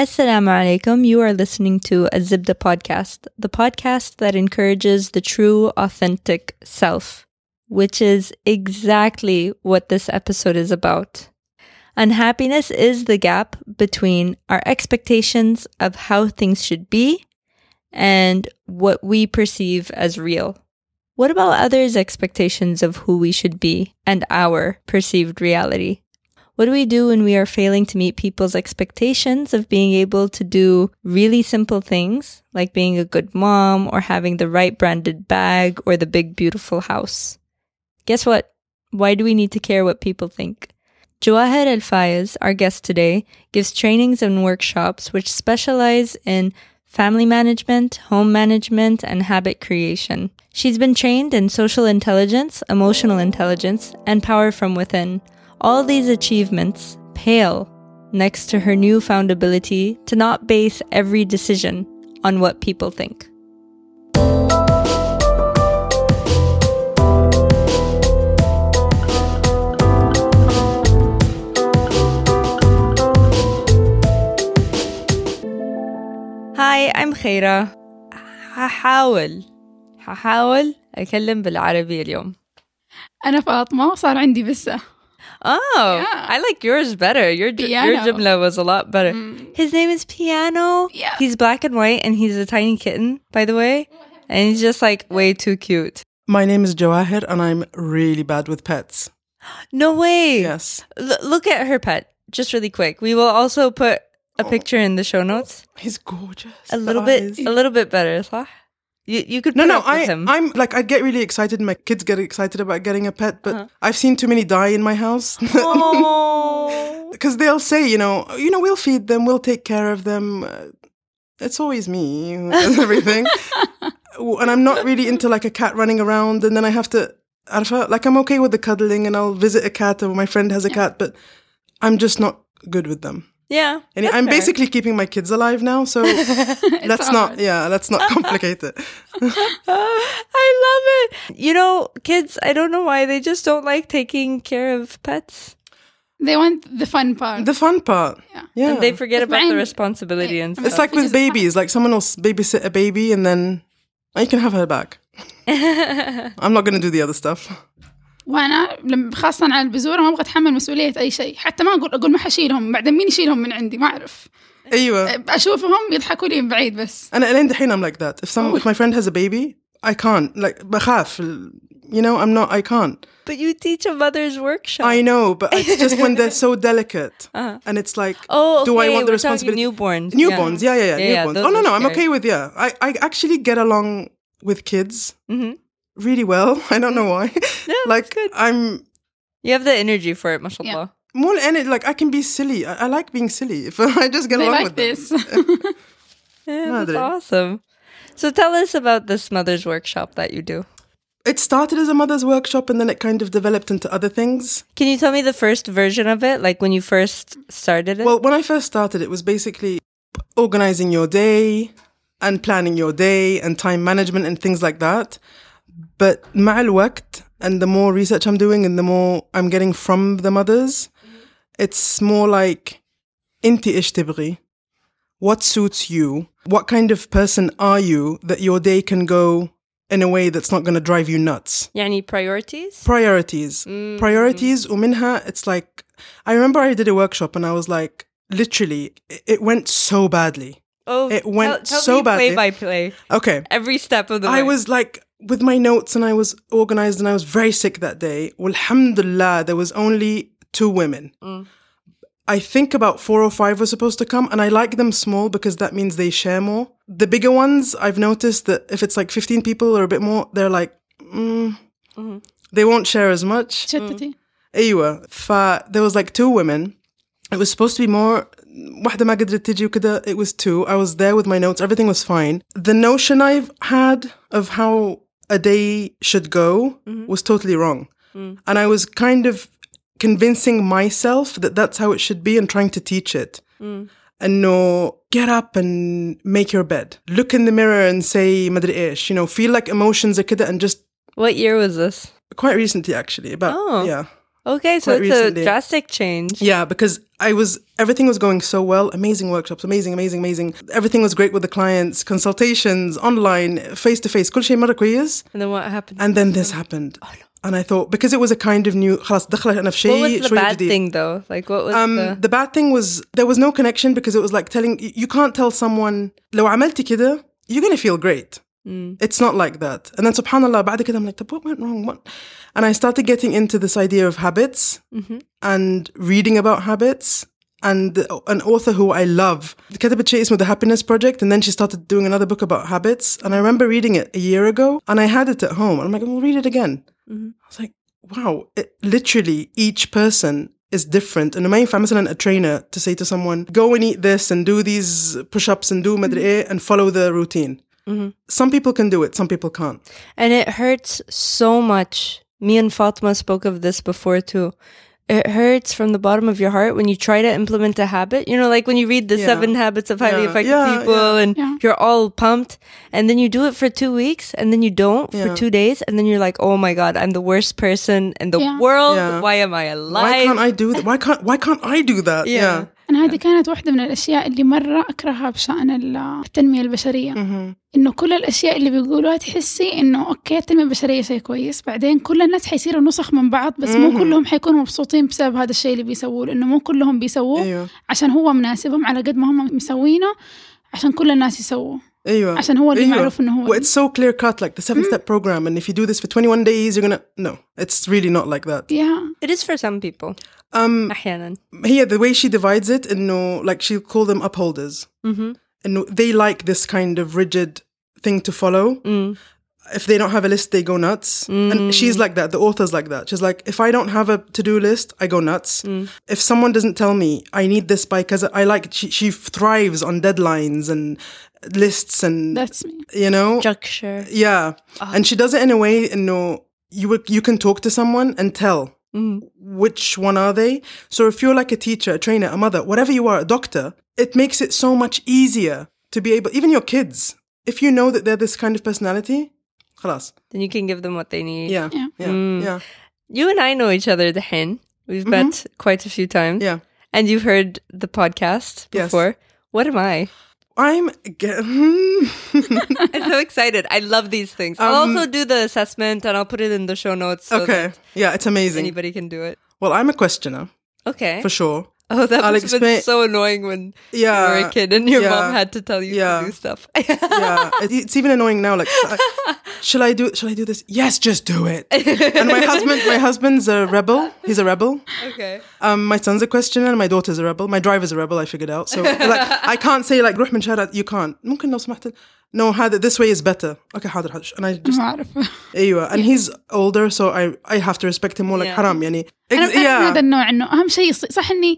Assalamu alaikum. You are listening to a Zibda podcast, the podcast that encourages the true, authentic self, which is exactly what this episode is about. Unhappiness is the gap between our expectations of how things should be and what we perceive as real. What about others' expectations of who we should be and our perceived reality? What do we do when we are failing to meet people's expectations of being able to do really simple things, like being a good mom or having the right branded bag or the big, beautiful house? Guess what? Why do we need to care what people think? Jawahir El Fayez, our guest today, gives trainings and workshops which specialize in family management, home management, and habit creation. She's been trained in social intelligence, emotional intelligence, and power from within. All these achievements pale next to her newfound ability to not base every decision on what people think. Hi, I'm خيرة هحاول هحاول أكلم بالعربي اليوم أنا فاطمة وصار عندي بسة Oh, Yeah. I like yours better. Your j- your Piano. Was a lot better. Mm. His name is Piano. Yeah. He's black and white, and he's a tiny kitten, by the way. And he's just like way too cute. My name is Jawahir and I'm really bad with pets. No way. Yes. L- look at her pet, just really quick. We will also put a picture in the show notes. He's gorgeous. A The little bit, a little bit better. صح? You, you could no no I him. I'm like I get really excited. My kids get excited about getting a pet, but uh-huh. I've seen too many die in my house. Because they'll say, you know, you know, we'll feed them, we'll take care of them. Uh, it's always me and everything, and I'm not really into like a cat running around, and then I have to. Like I'm okay with the cuddling, and I'll visit a cat, or my friend has a cat, but I'm just not good with them. Yeah. And I'm fair. basically keeping my kids alive now, so let's hard. not, yeah, let's not complicate it. I love it. You know, kids, I don't know why they just don't like taking care of pets. They want the fun part The fun part, Yeah. yeah. And they forget about the mine- responsibility and It's stuff. it's like with Which is fun. babies, like someone will babysit a baby and then oh, you can have her back. I'm not going to do the other stuff. وأنا لما خاصة على البزورة ما أبغى أتحمل مسؤولية أي شيء حتى ما أقول أقول ما حشيلهم بعدين مين يشيلهم من عندي ما أعرف ايوه أشوفهم يضحكوا لي من بعيد بس انا الين دحين I'm like that. If some if my friend has a baby, I can't. Like بخاف. You know, I'm not I can't. but you teach a mother's workshop. I know, but it's just when they're so delicate. Uh-huh. And it's like Oh, do I okay, want the we're talking responsibility? newborns. Newborns, yeah, yeah, yeah, newborns. those oh no, are no, I'm scary. okay with yeah. I I actually get along with kids Mhm. really well. I don't know why. Yeah, like good. I'm You have the energy for it, mashallah. more and it like I can be silly. I, I like being silly. If I just get They along like with this Yeah, that's awesome. So tell us about this mother's workshop that you do. It started as a mother's workshop and then it kind of developed into other things. Can you tell me the first version of it, like when you first started it? Well, when I first started, it was basically organizing your day and planning your day and time management and things like that. But مع الوقت and the more research I'm doing and the more I'm getting from the mothers, it's more like انت ايش تبغي? What suits you? What kind of person are you that your day can go in a way that's not going to drive you nuts? يعني priorities? priorities priorities ومنها it's like I remember I did a workshop and I was like literally it- it went so badly Oh, It went tell, tell so me badly. play by play. okay Every step of the way. I was like with my notes and I was organized and I was very sick that day alhamdulillah there was only two women I think about four or five were supposed to come, and I like them small because that means they share more. The bigger ones, I've noticed that if it's like 15 people or a bit more, they're like, mm, they won't share as much. شتتي ايوه ف there was like two women it was supposed to be more واحدة ما قدرت تجي وكذا it was two I was there with my notes everything was fine the notion I've had of how a day should go mm-hmm. was totally wrong. Mm. And I was kind of convincing myself that that's how it should be and trying to teach it. Mm. And no, get up and make your bed. Look in the mirror and say, madri ish, you know, feel like emotions are kida and just. What year was this? Quite recently, actually. About, oh. yeah. Okay, so Quite it's recently. a drastic change. Yeah, because I was everything was going so well. Amazing workshops, amazing, amazing, amazing. Everything was great with the clients, consultations, online, face to face. كل شيء مرة كويس. And then what happened? And then this happened. And I thought because it was a kind of new خلاص دخلت أنا في what شيء was the شوي bad جديد. thing though? Like what was Um, the the bad thing was there was no connection because it was like telling you can't tell someone لو عملتي كده you're gonna feel great. It's not like that. And then subhanallah بعد كده I'm like طب what went wrong? What? And I started getting into this idea of habits and reading about habits. And an author who I love كتبت شيء اسمه The Happiness Project and then she started doing another book about habits and I remember reading it a year ago and I had it at home and I'm like we'll read it again I was like wow it, literally each person is different and ما ينفع مثلا a trainer to say to someone go and eat this and do these push-ups and do مدري ايه and follow the routine Mm-hmm. some people can do it some people can't And it hurts so much. Me and Fatma spoke of this before too. It hurts from the bottom of your heart when you try to implement a habit. You know, like when you read the Yeah. seven habits of highly Yeah. effective Yeah, people yeah. and Yeah. you're all pumped. And then you do it for two weeks and then you don't for two days. And then you're like, oh my God, I'm the worst person in the Yeah. world. Yeah. Why am I alive? why can't I do that why can't why can't I do that Yeah. أنا هذه كانت واحدة من الأشياء اللي مرة أكرهها بشأن ال- التنمية البشرية. إنه كل الأشياء اللي بيقولوها تحسي إنه أوكي التنمية البشرية شيء كويس. بعدين كل الناس حيصيروا نسخ من بعض بس مو كلهم حيكونوا مبسوطين بسبب هذا الشيء اللي بيسووه لأنه مو كلهم بيسووه أيوه. عشان هو مناسبهم على قد ما هم مسوينه عشان كل الناس يسووه. ايوه عشان هو اللي أيوة. معروف إنه هو well, it's so clear cut like the seven step program and if you do this for 21 days you're gonna no it's really not like that yeah. It is for some people. um أحيانا. here the way she divides it انه like she'll call them upholders Mm-hmm. انه they like this kind of rigid thing to follow Mm. if they don't have a list they go nuts. And mm. she's like that the author's like that. She's like if i don't have a to-do list i go nuts. Mm. If someone doesn't tell me i need this by because i like she, she thrives on deadlines and lists and That's me you know? Structure. yeah. Uh-huh. And she does it in a way you know you you can talk to someone and tell mm. which one are they. So if you're like a teacher a trainer a mother whatever you are a doctor it makes it so much easier to be able even your kids if you know that they're this kind of personality خلاص Then you can give them what they need. yeah Yeah. yeah yeah You and I know each other, the hen. We've met quite a few times. yeah And you've heard the podcast Yes. before. What am I? i'm again I'm so excited. I love these things. I'll Um, also do the assessment and I'll put it in the show notes so okay that yeah it's amazing anybody can do it. well i'm a questioner Okay. for sure oh, that I'll must have been explain- so annoying when you Yeah, were a kid and your yeah, mom had to tell you yeah. to do stuff. yeah, it- it's even annoying now. Like, I- shall I do? Shall I do this? Yes, just do it. and my husband, my husband's a rebel. He's a rebel. okay. Um, my son's a questioner, and my daughter's a rebel. My driver's a rebel. I figured out. So like, I can't say like روح من شارع. You can't. ممكن لو سمحت. No, هذا this way is better. Okay, حاضر حاضر. And I just ما أعرف أيوة. And he's older, so I I have to respect him more. Like Yeah. حرام يعني. أنا Ex- أنا من هذا yeah. النوع إنه أهم شيء يص- صح إني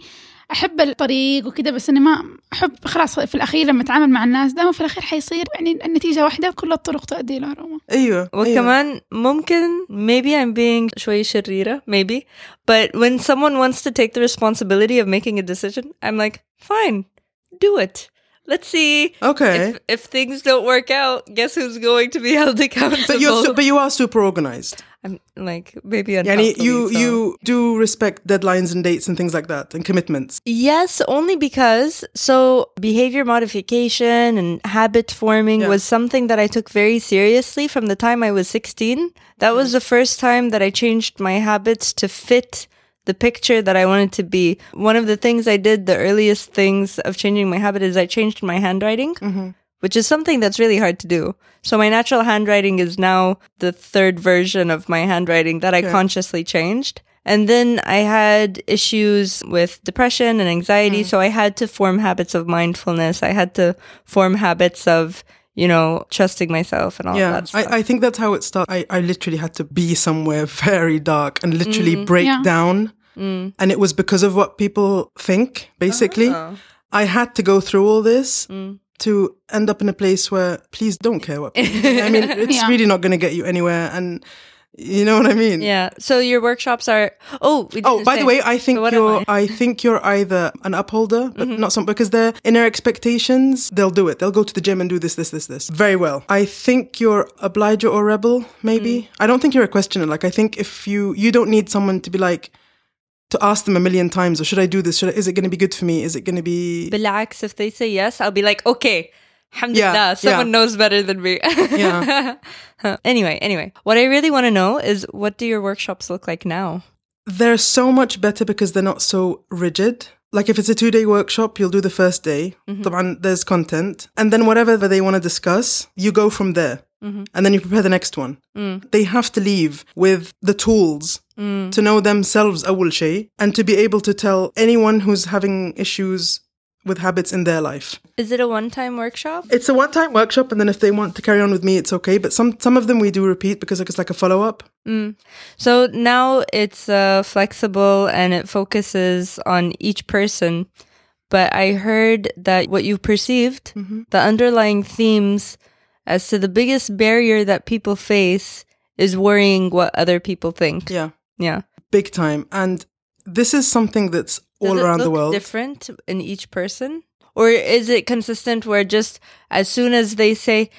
أحب الطريق وكذا بس إني ما أحب خلاص في الأخير لما أتعامل مع الناس دائما في الأخير حيصير يعني النتيجة واحدة كل الطرق تؤدي إلى روما أيوة. أيوة. وكمان ممكن maybe I'm being شوي شريرة maybe but when someone wants to take the responsibility of making a decision I'm like fine do it let's see Okay. if, if things don't work out guess who's going to be held accountable But you're su- but you are super organized. I'm like maybe unhealthily you so. you do respect deadlines and dates and things like that and commitments. Yes, only because so behavior modification and habit forming Yeah. was something that I took very seriously from the time I was 16. That was the first time that I changed my habits to fit the picture that I wanted to be. One of the things I did, the earliest things of changing my habit is I changed my handwriting, mm-hmm. which is something that's really hard to do. So my natural handwriting is now the third version of my handwriting that I consciously changed. And then I had issues with depression and anxiety. Mm. So I had to form habits of mindfulness. I had to form habits of, you know, trusting myself and all yeah, that stuff. I, I think that's how it started. I, I literally had to be somewhere very dark and literally mm. break Yeah. down. Mm. And it was because of what people think, basically. Oh. I had to go through all this mm. to end up in a place where please don't care what people think. I mean, it's Yeah. really not going to get you anywhere. And you know what I mean? yeah. So your workshops are, oh, we Oh, didn't by the say. way, I think So what am you're. I? Mm-hmm. I? think you're either an upholder, but not some because they're inner expectations. They'll do it. They'll go to the gym and do this, this, this, this. Very well. I think you're obliger or rebel. Maybe Mm. I don't think you're a questioner. Like I think if you you don't need someone to be like, to ask them a million times, or should I do this? Should I, is it going to be good for me? Is it going to be? بالعكس if they say yes I'll be like okay Yeah, Alhamdulillah, someone yeah. knows better than me. Yeah. anyway, anyway, what I really want to know is what do your workshops look like now? They're so much better because they're not so rigid. Like if it's a two day workshop, you'll do the first day. طبعاً there's content. And then whatever they want to discuss, you go from there. And then you prepare the next one. They have to leave with the tools to know themselves أول شيء and to be able to tell anyone who's having issues with habits in their life. Is it a one-time workshop? It's a one time workshop, and then if they want to carry on with me, it's okay. But some, some of them we do repeat because it's like a follow up. So now it's uh, flexible and it focuses on each person. But I heard that what you perceived, the underlying themes as to the biggest barrier that people face is worrying what other people think. Yeah. Yeah. Big time. And this is something that's all it around the look world. different in each person? Or is it consistent where just as soon as they say,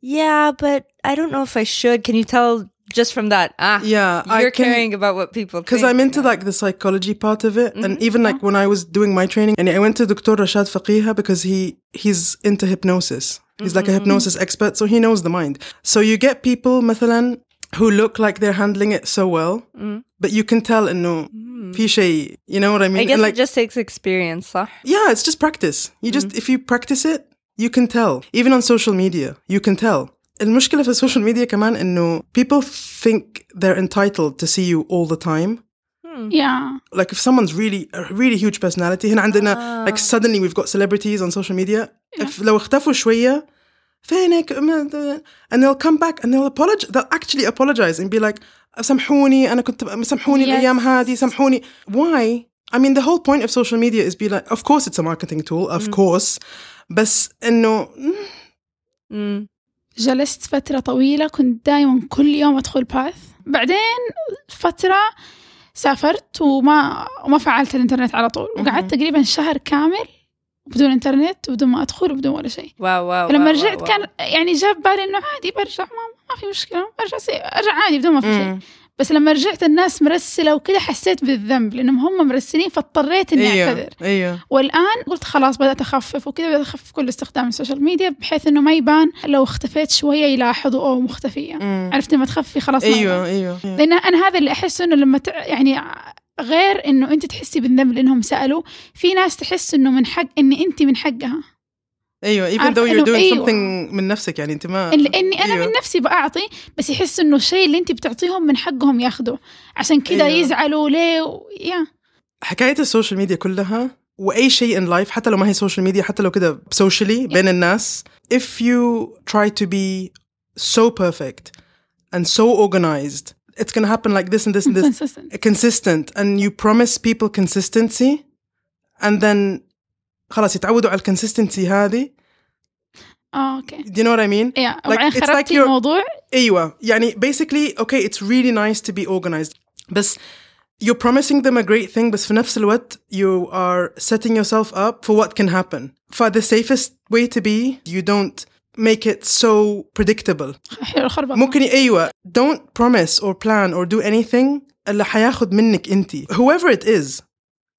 yeah, but I don't know if I should, can you tell just from that, ah, Yeah, I you're can- caring about what people think? Because I'm into like the psychology part of it, and even like when I was doing my training, and I went to Dr. Rashad Faqiha because he he's into hypnosis. He's like a hypnosis expert, so he knows the mind. So you get people, مثلا, who look like they're handling it so well, but you can tell إنه في شيء, you know what I mean? I guess And, like it just takes experience, صح? yeah, it's just practice. You just if you practice it, you can tell. Even on social media, you can tell. المشكلة في السوشيال ميديا كمان إنه people think they're entitled to see you all the time. Yeah. like if someone's really a really huge personality هنا عندنا like suddenly we've got celebrities on social media if لو اختفوا شوية فينك ما- and they'll come back and they'll apologize they'll actually apologize and be like سامحوني أنا كنت سامحوني Yes. الأيام هذه سامحوني. Why? I mean the whole point of social media is be like of course it's a marketing tool of course. بس إنه Mm. جلست فترة طويلة كنت دايما كل يوم أدخل باث بعدين فترة سافرت وما وما فعلت الإنترنت على طول. وقعدت تقريبا شهر كامل بدون إنترنت وبدون ما أدخل وبدون ولا شيء. واو واو فلما واو، رجعت واو، كان يعني جاب بالي إنه عادي برجع ما, ما في مشكلة. برجع سي... أرجع عادي بدون ما في شيء. بس لما رجعت الناس مرسلة وكذا حسيت بالذنب لأنهم هم مرسلين فاضطريت إني أيوه أعتذر. أيوه. والآن قلت خلاص بدأت أخفف وكذا بدأت أخفف كل استخدام السوشيال ميديا بحيث إنه ما يبان لو اختفيت شوية يلاحظوا أو مختفية. عرفت لما تخفي خلاص. أيوه أيوه. لأن أنا هذا اللي أحس إنه لما تع... يعني غير إنه أنت تحسي بالذنب لأنهم سألوا في ناس تحس إنه من حق إني أنت من حقها. أيوه even though you're doing أيوه. something من نفسك يعني أنت ما إني أنا أيوه. من نفسي بأعطي بس يحس إنه الشيء اللي أنت بتعطيهم من حقهم ياخذوا عشان كذا أيوه. يزعلوا ليه و... يا حكاية السوشيال ميديا كلها وأي شيء in life حتى لو ما هي سوشيال ميديا حتى لو كده socially بين الناس if you try to be so perfect and so organized it's gonna happen like this and this and this consistent consistent and you promise people consistency and then خلاص يتعودوا على الكونسستنسي هذه آه know what I mean يا وبعدين خربتي الموضوع أيوه يعني basically okay it's really nice to be organized بس you're promising them a great thing بس في نفس الوقت you are setting yourself up for what can happen for the safest way to be you don't make it so predictable ممكن أيوه don't promise or plan or do anything اللي حياخد منك انت whoever it is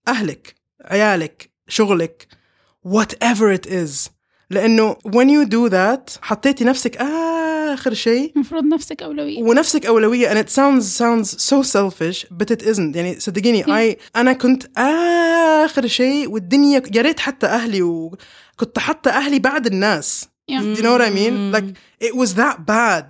اهلك عيالك شغلك whatever it is لانه when you do that حطيتي نفسك اخر شيء المفروض نفسك أولوية ونفسك أولوية and it sounds sounds so selfish but it isn't يعني صدقيني I أنا كنت آخر شيء والدنيا يا ريت حتى أهلي وكنت حتى أهلي بعد الناس Yeah. do you know what I mean like it was that bad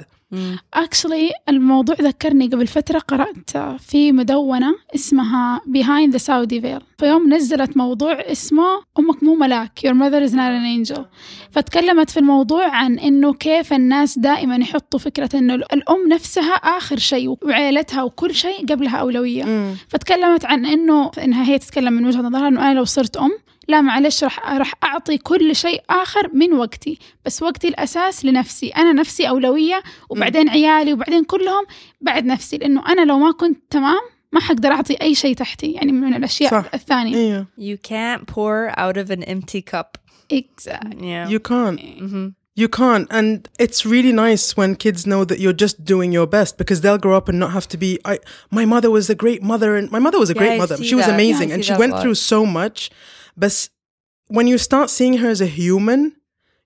اكشلي الموضوع ذكرني قبل فترة قرأت في مدونة اسمها بيهايند ذا ساودي فيل فيوم نزلت موضوع اسمه أمك مو ملاك. يور ماذر از نوت ان انجل فتكلمت في الموضوع عن إنه كيف الناس دائما يحطوا فكرة إنه الأم نفسها آخر شيء وعائلتها وكل شيء قبلها أولوية. فتكلمت عن إنه إنها هي تتكلم من وجهة نظرها إنه أنا لو صرت أم لا معلش راح راح أعطي كل شيء آخر من وقتي بس وقتي الأساس لنفسي أنا نفسي أولوية وبعدين عيالي وبعدين كلهم بعد نفسي لأنه أنا لو ما كنت تمام ما حقدر أعطي أي شيء تحتي يعني من الأشياء صح. الثانية أيوه You can't pour out of an empty cup. exactly. Yeah. you can't Mhm. You can't. And it's really nice when kids know that you're just doing your best because they'll grow up and not have to be I my mother was a great mother and my mother was a Yeah, great I mother. She was that. amazing Yeah, and she went lot. through so much. But when you start seeing her as a human,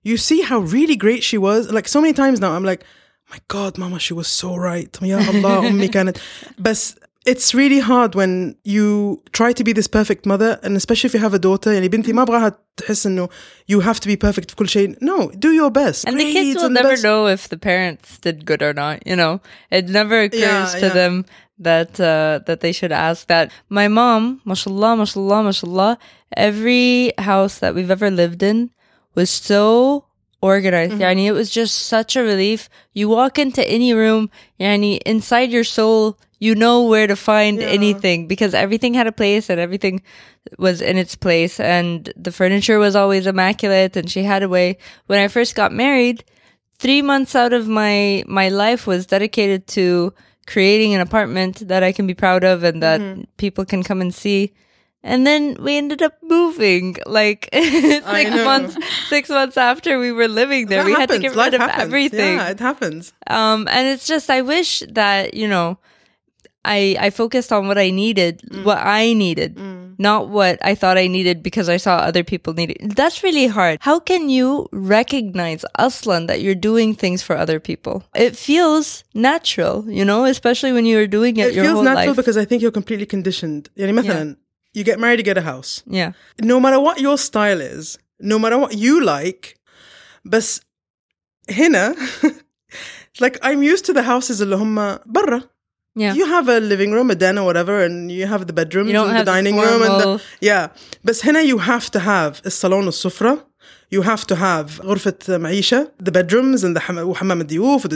you see how really great she was. Like so many times now I'm like, my God, mama, she was so right. Ya Allah, أمي كانت. But it's really hard when you try to be this perfect mother and especially if you have a daughter يعني بنتي ما ابغاها تحس انه you have to be perfect في كل شيء no do your best And the kids Grades will and the never best. know if the parents did good or not. You know, it never occurs Yeah, to yeah. them that uh, that they should ask that. My mom, mashallah, mashallah, mashallah, every house that we've ever lived in was so organized. Yani, it was just such a relief. You walk into any room, yani, inside your soul, you know where to find anything because everything had a place and everything was in its place and the furniture was always immaculate and she had a way. When I first got married, three months out of my my life was dedicated to creating an apartment that I can be proud of and that people can come and see. And then we ended up moving like six months six months after we were living there. That we had to get Life rid of happens. everything. yeah it happens Um, and it's just I wish that you know, I I focused on what I needed, Mm. what I needed, not what I thought I needed because I saw other people need it. That's really hard. How can you recognize aslan that you're doing things for other people? It feels natural, you know, especially when you're doing it, it your feels whole natural life. because I think you're completely conditioned يعني مثلا you get married you get a house yeah, no matter what your style is no matter what you like بس هنا like I'm used to the houses اللي هم برا yeah. You have a living room, a den or whatever, and you have the bedrooms and the the dining room and the yeah. بس هنا you have to have الصالون والسفرة. You have to have غرفة معيشة, the bedrooms and the حم... وحمام الضيوف.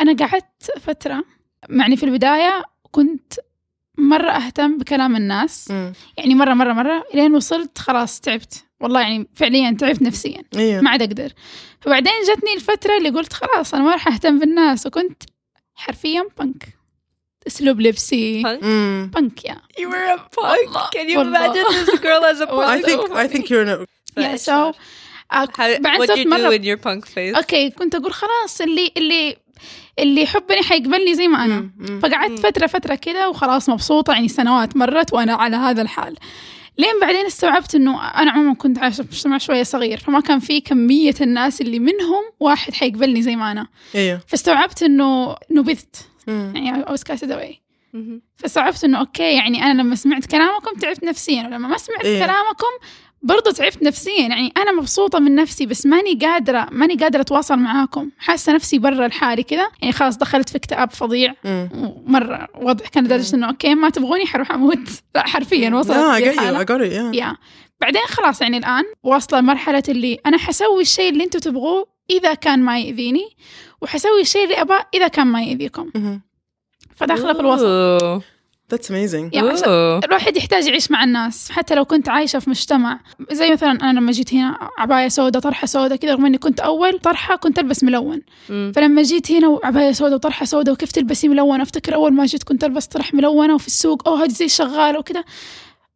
أنا قعدت فترة يعني في البداية كنت مرة أهتم بكلام الناس يعني مرة مرة مرة لين وصلت خلاص تعبت والله يعني فعليا تعبت نفسيا إيه. ما عاد أقدر فبعدين جتني الفترة اللي قلت خلاص أنا ما راح أهتم بالناس وكنت حرفيا بنك أسلوب لبسي? Mm. بنك يا You were a punk. Can you imagine this girl as a punk? I think I think you're in a يا سو How, what you do in your punk phase? أوكي كنت أقول خلاص اللي اللي اللي يحبني حيقبلني زي ما أنا فقعدت فتره فترة كده وخلاص مبسوطة يعني سنوات مرت وأنا على هذا الحال لين بعدين استوعبت إنه أنا عموما كنت عايشة في مجتمع شوية صغير فما كان في كمية الناس اللي منهم واحد حيقبلني زي ما أنا إيه. فاستوعبت انه نبذت Mm. يعني away Mhm. فاستوعبت إنه أوكي يعني أنا لما سمعت كلامكم تعبت نفسيا ولما ما سمعت إيه. كلامكم برضو تعبت نفسيا يعني أنا مبسوطة من نفسي بس ماني قادرة ماني قادرة أتواصل معاكم حاسة نفسي برا الحالي كذا يعني خلاص دخلت في اكتئاب فظيع. ومرة وضع كان لدرجة إنه أوكي ما تبغوني حروح أموت لا حرفيا وصلت. Yeah. يا بعدين خلاص يعني الآن واصلة مرحلة اللي أنا حسوي الشيء اللي أنتوا تبغوه إذا كان ما يأذيني وحسوي الشيء اللي أبغاه إذا كان ما يأذيكم. فداخلة في الوسط. That's amazing. يعني. الواحد يحتاج يعيش مع الناس حتى لو كنت عايشة في مجتمع زي مثلا أنا لما جيت هنا عباية سوداء طرحة سوداء كذا رغم إني كنت أول طرحة كنت ألبس ملون Mm. فلما جيت هنا وعباية سوداء وطرحة سوداء وكيف تلبسي ملون أفتكر أول ما جيت كنت ألبس طرح ملونة وفي السوق أوه هذه زي الشغالة وكذا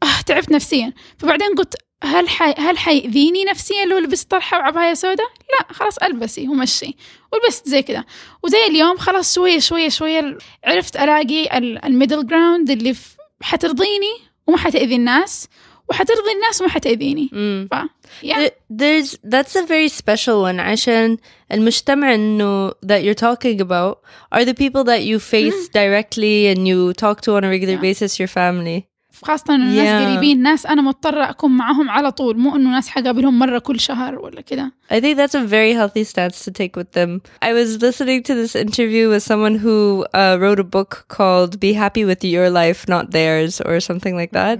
آه تعبت نفسيا فبعدين قلت هل حي... هل حيأذيني نفسيا لو لبست طرحة وعباية سوداء؟ لا خلاص ألبسي ومشي ولبست زي كذا وزي اليوم خلاص شوية شوية شوية عرفت ألاقي الميدل جراوند اللي في حترضيني وما حتأذي الناس وحترضي الناس وما حتأذيني Mm. ف yeah. There- There's that's a very special one عشان المجتمع إنه that you're talking about are the people that you face directly and you talk to on a regular Yeah. basis your family. خاصة إنه الناس Yeah. قريبين ناس أنا مضطرة أكون معاهم على طول مو إنه ناس حقابلهم مرة كل شهر ولا كذا I think that's a very healthy stance to take with them. I was listening to this interview with someone who uh, wrote a book called "Be Happy with Your Life, Not Theirs" or something like that.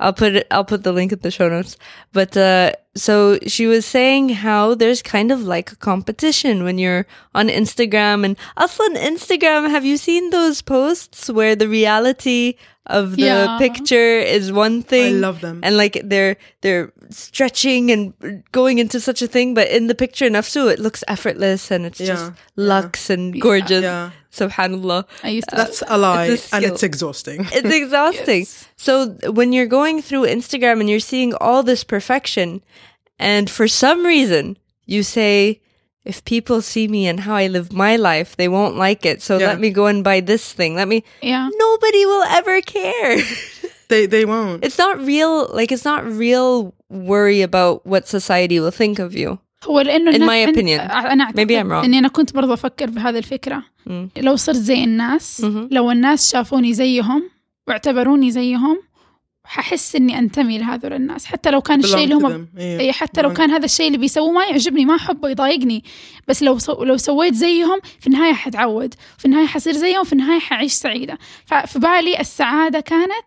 I'll put it. I'll put the link in the show notes. But uh, so she was saying how there's kind of like a competition when you're on Instagram and also on Instagram. Have you seen those posts where the reality of the Yeah. picture is one thing? I love them. and like they're they're stretching and going into such a thing but in the picture nafsu it looks effortless and it's just Yeah, yeah. and gorgeous Yeah. subhanallah I used to uh, That's a lie, it's a and it's exhausting. it's exhausting so when you're going through instagram and you're seeing all this perfection and for some reason you say if people see me and how I live my life, they won't like it. So Yeah. let me go and buy this thing. Let me. yeah Nobody will ever care. They they won't. it's not real. Like it's not real worry about what society will think of you. هو لانه In الناس my عند- opinion. انا أعتقد Maybe I'm wrong. اني انا كنت برضه افكر بهذه الفكره مم. لو صرت زي الناس مهم. لو الناس شافوني زيهم واعتبروني زيهم ححس إني أنتمي لهذول الناس حتى لو كان الشيء اللي هم them. إيه. اي حتى لو كان هذا الشيء اللي بيسووه ما يعجبني ما أحبه يضايقني بس لو سو لو سويت زيهم في النهاية حتعود في النهاية حصير زيهم في النهاية حعيش سعيدة ففي بالي السعادة كانت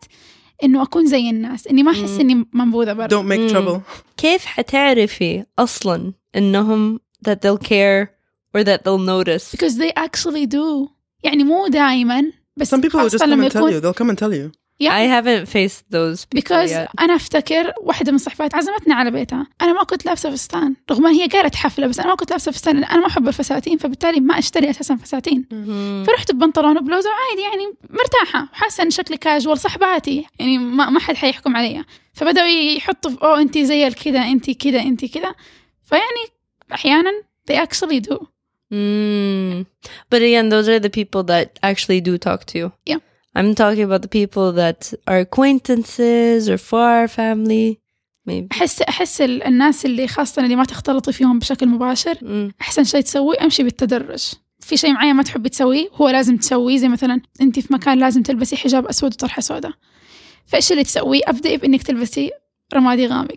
إنه أكون زي الناس إني ما أحس. إني منبوذة برا Don't make trouble. كيف حتعرفي أصلا إنهم that they'll care or that they'll notice because they actually do يعني مو دائما بس Some people will just come and tell you. They'll come and tell you. I haven't faced those people because yet. أنا أفتكر واحدة من صحباتي عزمتنا على بيتها أنا ما كنت لابسة فستان رغم إن هي قالت حفلة بس أنا ما كنت لابسة فستان لأن أنا ما أحب الفساتين فبالتالي ما أشتري أساسا فساتين Mhm. فرحت ببنطلون وبلوزة وعادي يعني مرتاحة وحاسة إن شكلي كاجوال صحباتي يعني ما, ما حد حيحكم علي فبدأوا يحطوا في أوه انت زي الكذا انت كذا انت كذا فيعني أحيانا they actually do Mm. But again, those are the people that actually do talk to you. Yeah. I'm talking about the people that are acquaintances or far family. Maybe. احس ال- الناس اللي خاصة اللي ما تختلطي فيهم بشكل مباشر. أحسن شيء تسويه أمشي بالتدرج في شيء معين ما تحبي تسويه هو لازم تسويه زي مثلا انت في مكان لازم تلبسي حجاب أسود وطرحة سوداء فإيش اللي تسويه ابدأي بإنك تلبسي رمادي غامق.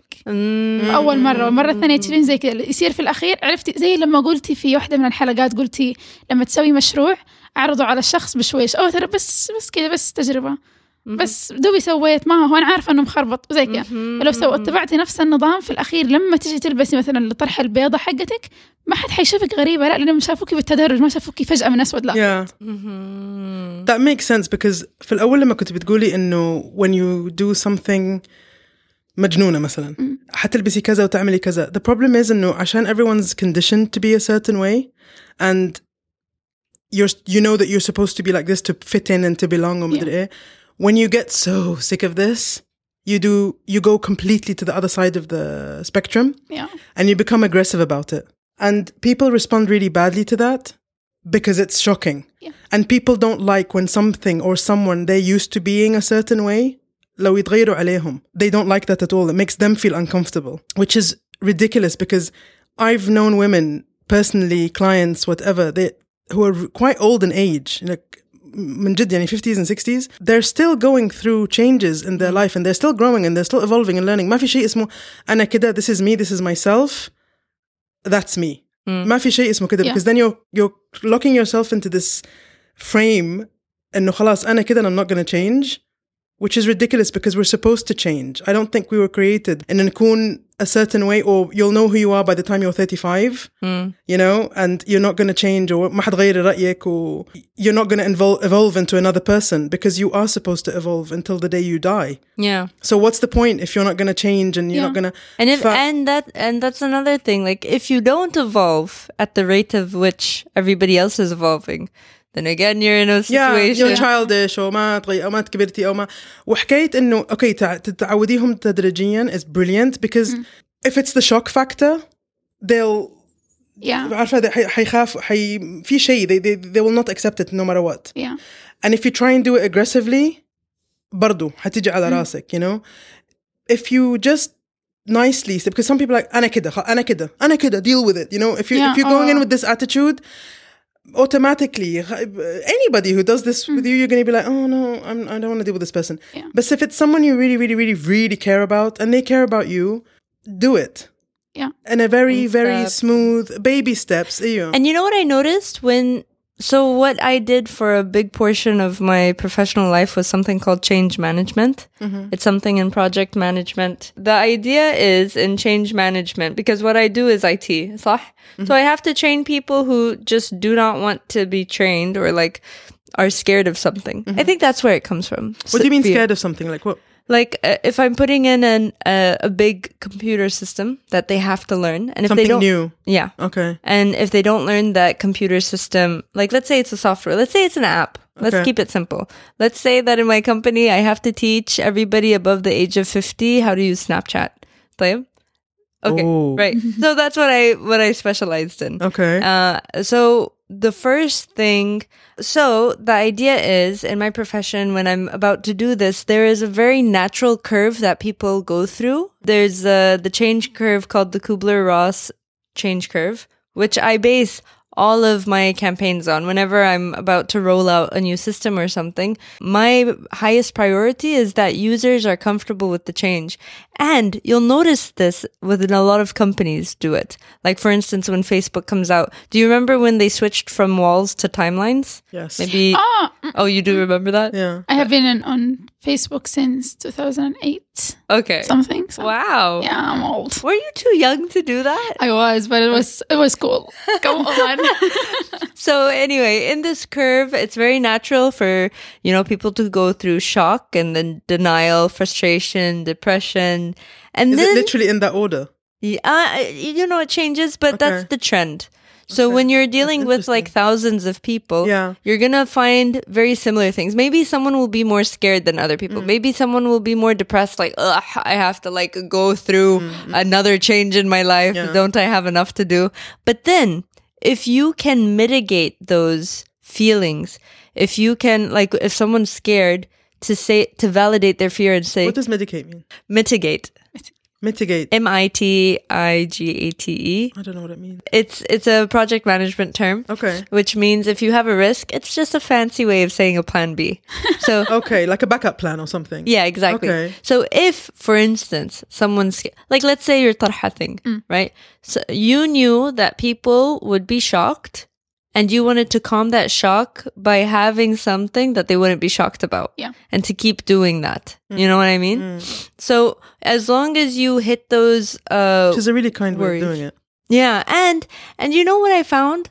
أول مرة والمرة الثانية تشيلين زي كذا يصير في الأخير عرفتي زي لما قلتي في واحدة من الحلقات قلتي لما تسوي مشروع اعرضه على الشخص بشويش. أو ترى بس بس كذا بس تجربة. بس دوبي سويت ما هو أنا عارفة إنه مخربط وزي كذا. فلو سو اتبعتي نفس النظام في الأخير لما تيجي تلبسي مثلا الطرحة البيضة حقتك ما حد حيشوفك غريبة لا لأنهم شافوكي بالتدرج ما شافوكي فجأة من أسود لا. Yeah. That makes sense because في الأول لما كنت بتقولي إنه when you do something مجنونة مثلا حتلبسي كذا وتعملي كذا. The problem is إنه عشان everyone's conditioned to be a certain way and you're you know that you're supposed to be like this to fit in and to belong ومدري إيه when you get so sick of this you do you go completely to the other side of the spectrum Yeah. and you become aggressive about it. And people respond really badly to that because it's shocking. Yeah. And people don't like when something or someone they're used to being a certain way, لو يتغيروا عليهم. They don't like that at all. It makes them feel uncomfortable, which is ridiculous because I've known women personally, clients, whatever, they who are quite old in age, like من جد يعني 50s and 60s they're still going through changes in their life and they're still growing and they're still evolving and learning ما في شيء اسمه أنا كده this is me this is myself that's me ما في شيء اسمه كده Yeah. because then you're you're locking yourself into this frame انه خلاص أنا كده and I'm not going to change which is ridiculous because we're supposed to change I don't think we were created إن نكون a certain way or you'll know who you are by the time you're 35 Mm. you know, and you're not going to change or ما حتغير رأيك or you're not going to evolve, evolve into another person because you are supposed to evolve until the day you die. Yeah. So what's the point if you're not going to change and you're Yeah. not going to And if Fa- and that and that's another thing. Like if you don't evolve at the rate of which everybody else is evolving, then again you're in a yeah, situation. you're childish or ما تغير أو ما كبرتي أو ما وحكاية إنه أوكي تع- تتعوديهم تدريجيا is brilliant because if it's the shock factor they'll yeah عارفة ده حي- حيخاف حي في شيء they, they, they will not accept it no matter what yeah And if you try and do it aggressively برضو حتيجي على راسك you know if you just nicely say because some people are like أنا كده خ- أنا كده أنا كده deal with it you know if you Yeah, if you're going in oh. with this attitude automatically anybody who does this mm. with hmm. you you're going to be like oh no I'm, i do not want to deal with this person yeah. but if it's someone you really really really really care about and they care about you do it yeah and a very very smooth baby steps you know. and you know what i noticed when so what I did for a big portion of my professional life was something called change management. Mm-hmm. It's something in project management. The idea is in change management because what I do is IT, صح? So mm-hmm. I have to train people who just do not want to be trained or like are scared of something. I mm-hmm. think that's where it comes from. what do you mean Fear. scared of something like what like uh, if I'm putting in an uh, a big computer system that they have to learn, and if Something they don't, new, yeah, okay, and if they don't learn that computer system, like let's say it's a software, let's say it's an app, let's okay. keep it simple. Let's say that in my company, I have to teach everybody above the age of fifty how to use Snapchat. Play Okay, Ooh. right. so that's what I what I specialized in. Okay. Uh, so the first thing, so the idea is in my profession, when I'm about to do this, there is a very natural curve that people go through. There's uh, the change curve called the Kubler-Ross change curve, which I base all of my campaigns on. Whenever I'm about to roll out a new system or something, my highest priority is that users are comfortable with the change. And you'll notice this within a lot of companies do it. Like for instance, when Facebook comes out, do you remember when they switched from walls to timelines? yes. Maybe. Ah, Oh, you do remember that? Yeah. I have been in, on Facebook since 2008 Okay. something. So. Wow. Yeah, I'm old. Were you too young to do that? I was, but it was it was cool. Go on. So anyway, in this curve, it's very natural for, you know, people to go through shock and then denial, frustration, depression. And Is then, it literally in that order? Yeah, uh, you know, it changes, but that's the trend. So Okay. when you're dealing with like thousands of people, Yeah. you're gonna find very similar things. Maybe someone will be more scared than other people. Mm. Maybe someone will be more depressed, like, ugh, I have to like go through another change in my life. Mm, Yeah. Don't I have enough to do? But then, if you can mitigate those feelings, if you can, like, if someone's scared, to say to validate their fear and say What does mitigate mean? mitigate Mitigate. M I T I G A T E I don't know what it means. it's it's a project management term. Okay. Which means if you have a risk, it's just a fancy way of saying a plan B. So Okay, like a backup plan or something. yeah, exactly. Okay. So if, for instance, someone's like, let's say your tarha thing, mm. right? So you knew that people would be shocked, and you wanted to calm that shock by having something that they wouldn't be shocked about, Yeah. and to keep doing that. You know what I mean? So as long as you hit those, uh, Which is a really kind way of doing it. yeah, and and you know what I found?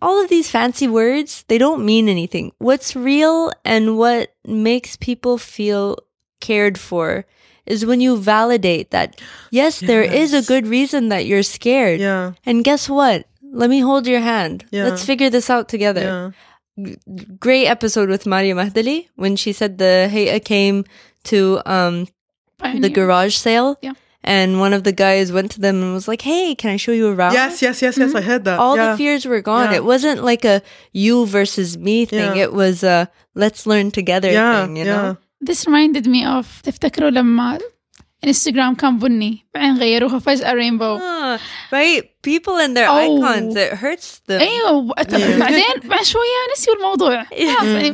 All of these fancy words, they don't mean anything. What's real and what makes people feel cared for is when you validate that yes, there is a good reason that you're scared. Yeah. And guess what? Let me hold your hand. Yeah. Let's figure this out together. Yeah. Great episode with Maria Mahdali when she said the Hay'a came to um the Pioneer. garage sale. Yeah. And one of the guys went to them and was like, "Hey, can I show you around?" Yes, yes, yes, yes. I heard that. all yeah. the fears were gone. Yeah. It wasn't like a you versus me thing. Yeah. It was a let's learn together yeah, thing, you yeah. know? This reminded me of تفتكروا لما انستغرام كان بني. بعدين غيروها فجأة رينبو Ah, right? People and their Oh. icons, it hurts them. أيوه بعدين بعد شوية نسيوا الموضوع. خلاص يعني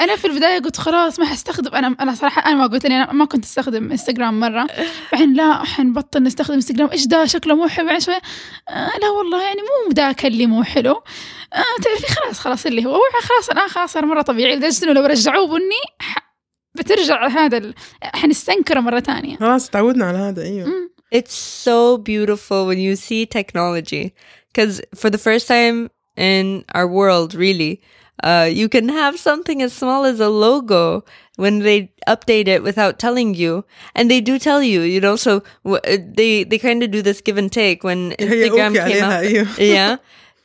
أنا في البداية قلت خلاص ما حستخدم. أنا أنا صراحة أنا ما قلت لي أنا ما كنت أستخدم انستغرام مرة. بعدين لا حنبطل نستخدم انستغرام إيش ده شكله مو حلو. بعدين شوية آه لا والله يعني مو ذاك اللي مو حلو. آه تعرفي خلاص خلاص اللي هو خلاص الان خلاص صار مرة طبيعي. لدرجة إنه لو رجعوه بني بترجع هذا ال... حنستنكره مره ثانيه خلاص تعودنا على هذا ايوه It's so beautiful when you see technology. Because for the first time in our world, really, uh, you can have something as small as a logo when they update it without telling you. And they do tell you, you know, so w- uh, they, they kind of do this give and take when Instagram okay came عليها، out. أيوه. yeah.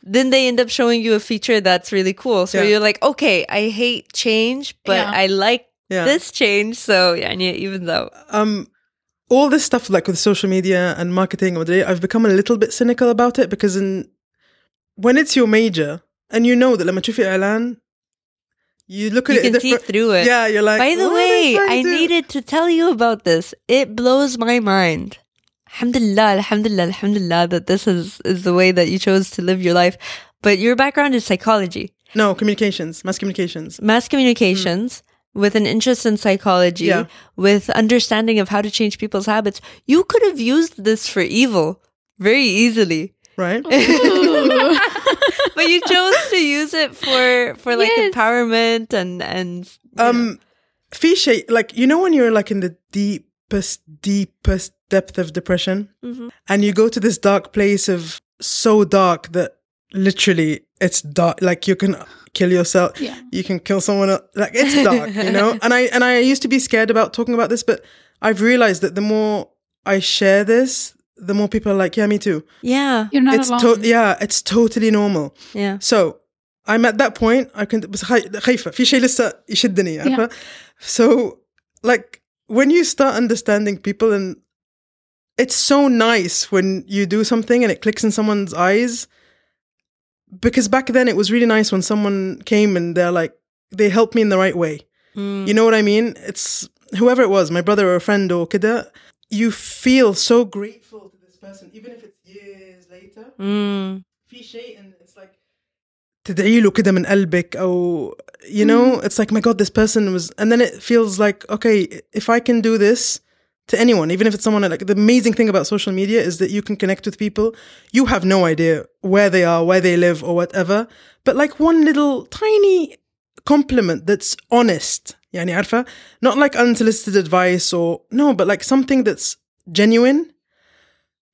Then they end up showing you a feature that's really cool. So Yeah. you're like, okay, I hate change, but Yeah. I like Yeah. this change. So yeah, and it evens out. um all this stuff like with social media and marketing or I've become a little bit cynical about it because in when it's your major and you know that لما تشوفي إعلان you look at You it can see different- through it. yeah you're like By the "What are they way, trying I to do?" needed to tell you about this. It blows my mind. Alhamdulillah, alhamdulillah, alhamdulillah that this is, is the way that you chose to live your life. But your background is psychology, no communications mass communications mass communications with an interest in psychology, yeah. with understanding of how to change people's habits, you could have used this for evil very easily. Right. but you chose to use it for for like yes. empowerment and and um Fiche, like you know when you're like in the deepest deepest depth of depression mm-hmm. and you go to this dark place of so dark that literally it's dark like you can kill yourself Yeah. you can kill someone else. like it's dark you know and i and i used to be scared about talking about this but i've realized that the more i share this the more people are like yeah me too yeah, You're not it's alone. to- yeah it's totally normal yeah. so I'm at that point I كنت بس خاي- خايفة في شيء لسه يشدني عارفة so like when you start understanding people and it's so nice when you do something and it clicks in someone's eyes. Because back then it was really nice when someone came and they're like, they helped me in the right way. Mm. You know what I mean? It's whoever it was, my brother or a friend or kida, you feel so grateful to this person, even if it's years later. Mm. في شيء and it's like تدعي له كده من قلبك أو you know it's like my god this person was and then it feels like okay if I can do this to anyone even if it's someone like the amazing thing about social media is that you can connect with people you have no idea where they are where they live or whatever but like one little tiny compliment that's honest يعني عارفة not like unsolicited advice or no but like something that's genuine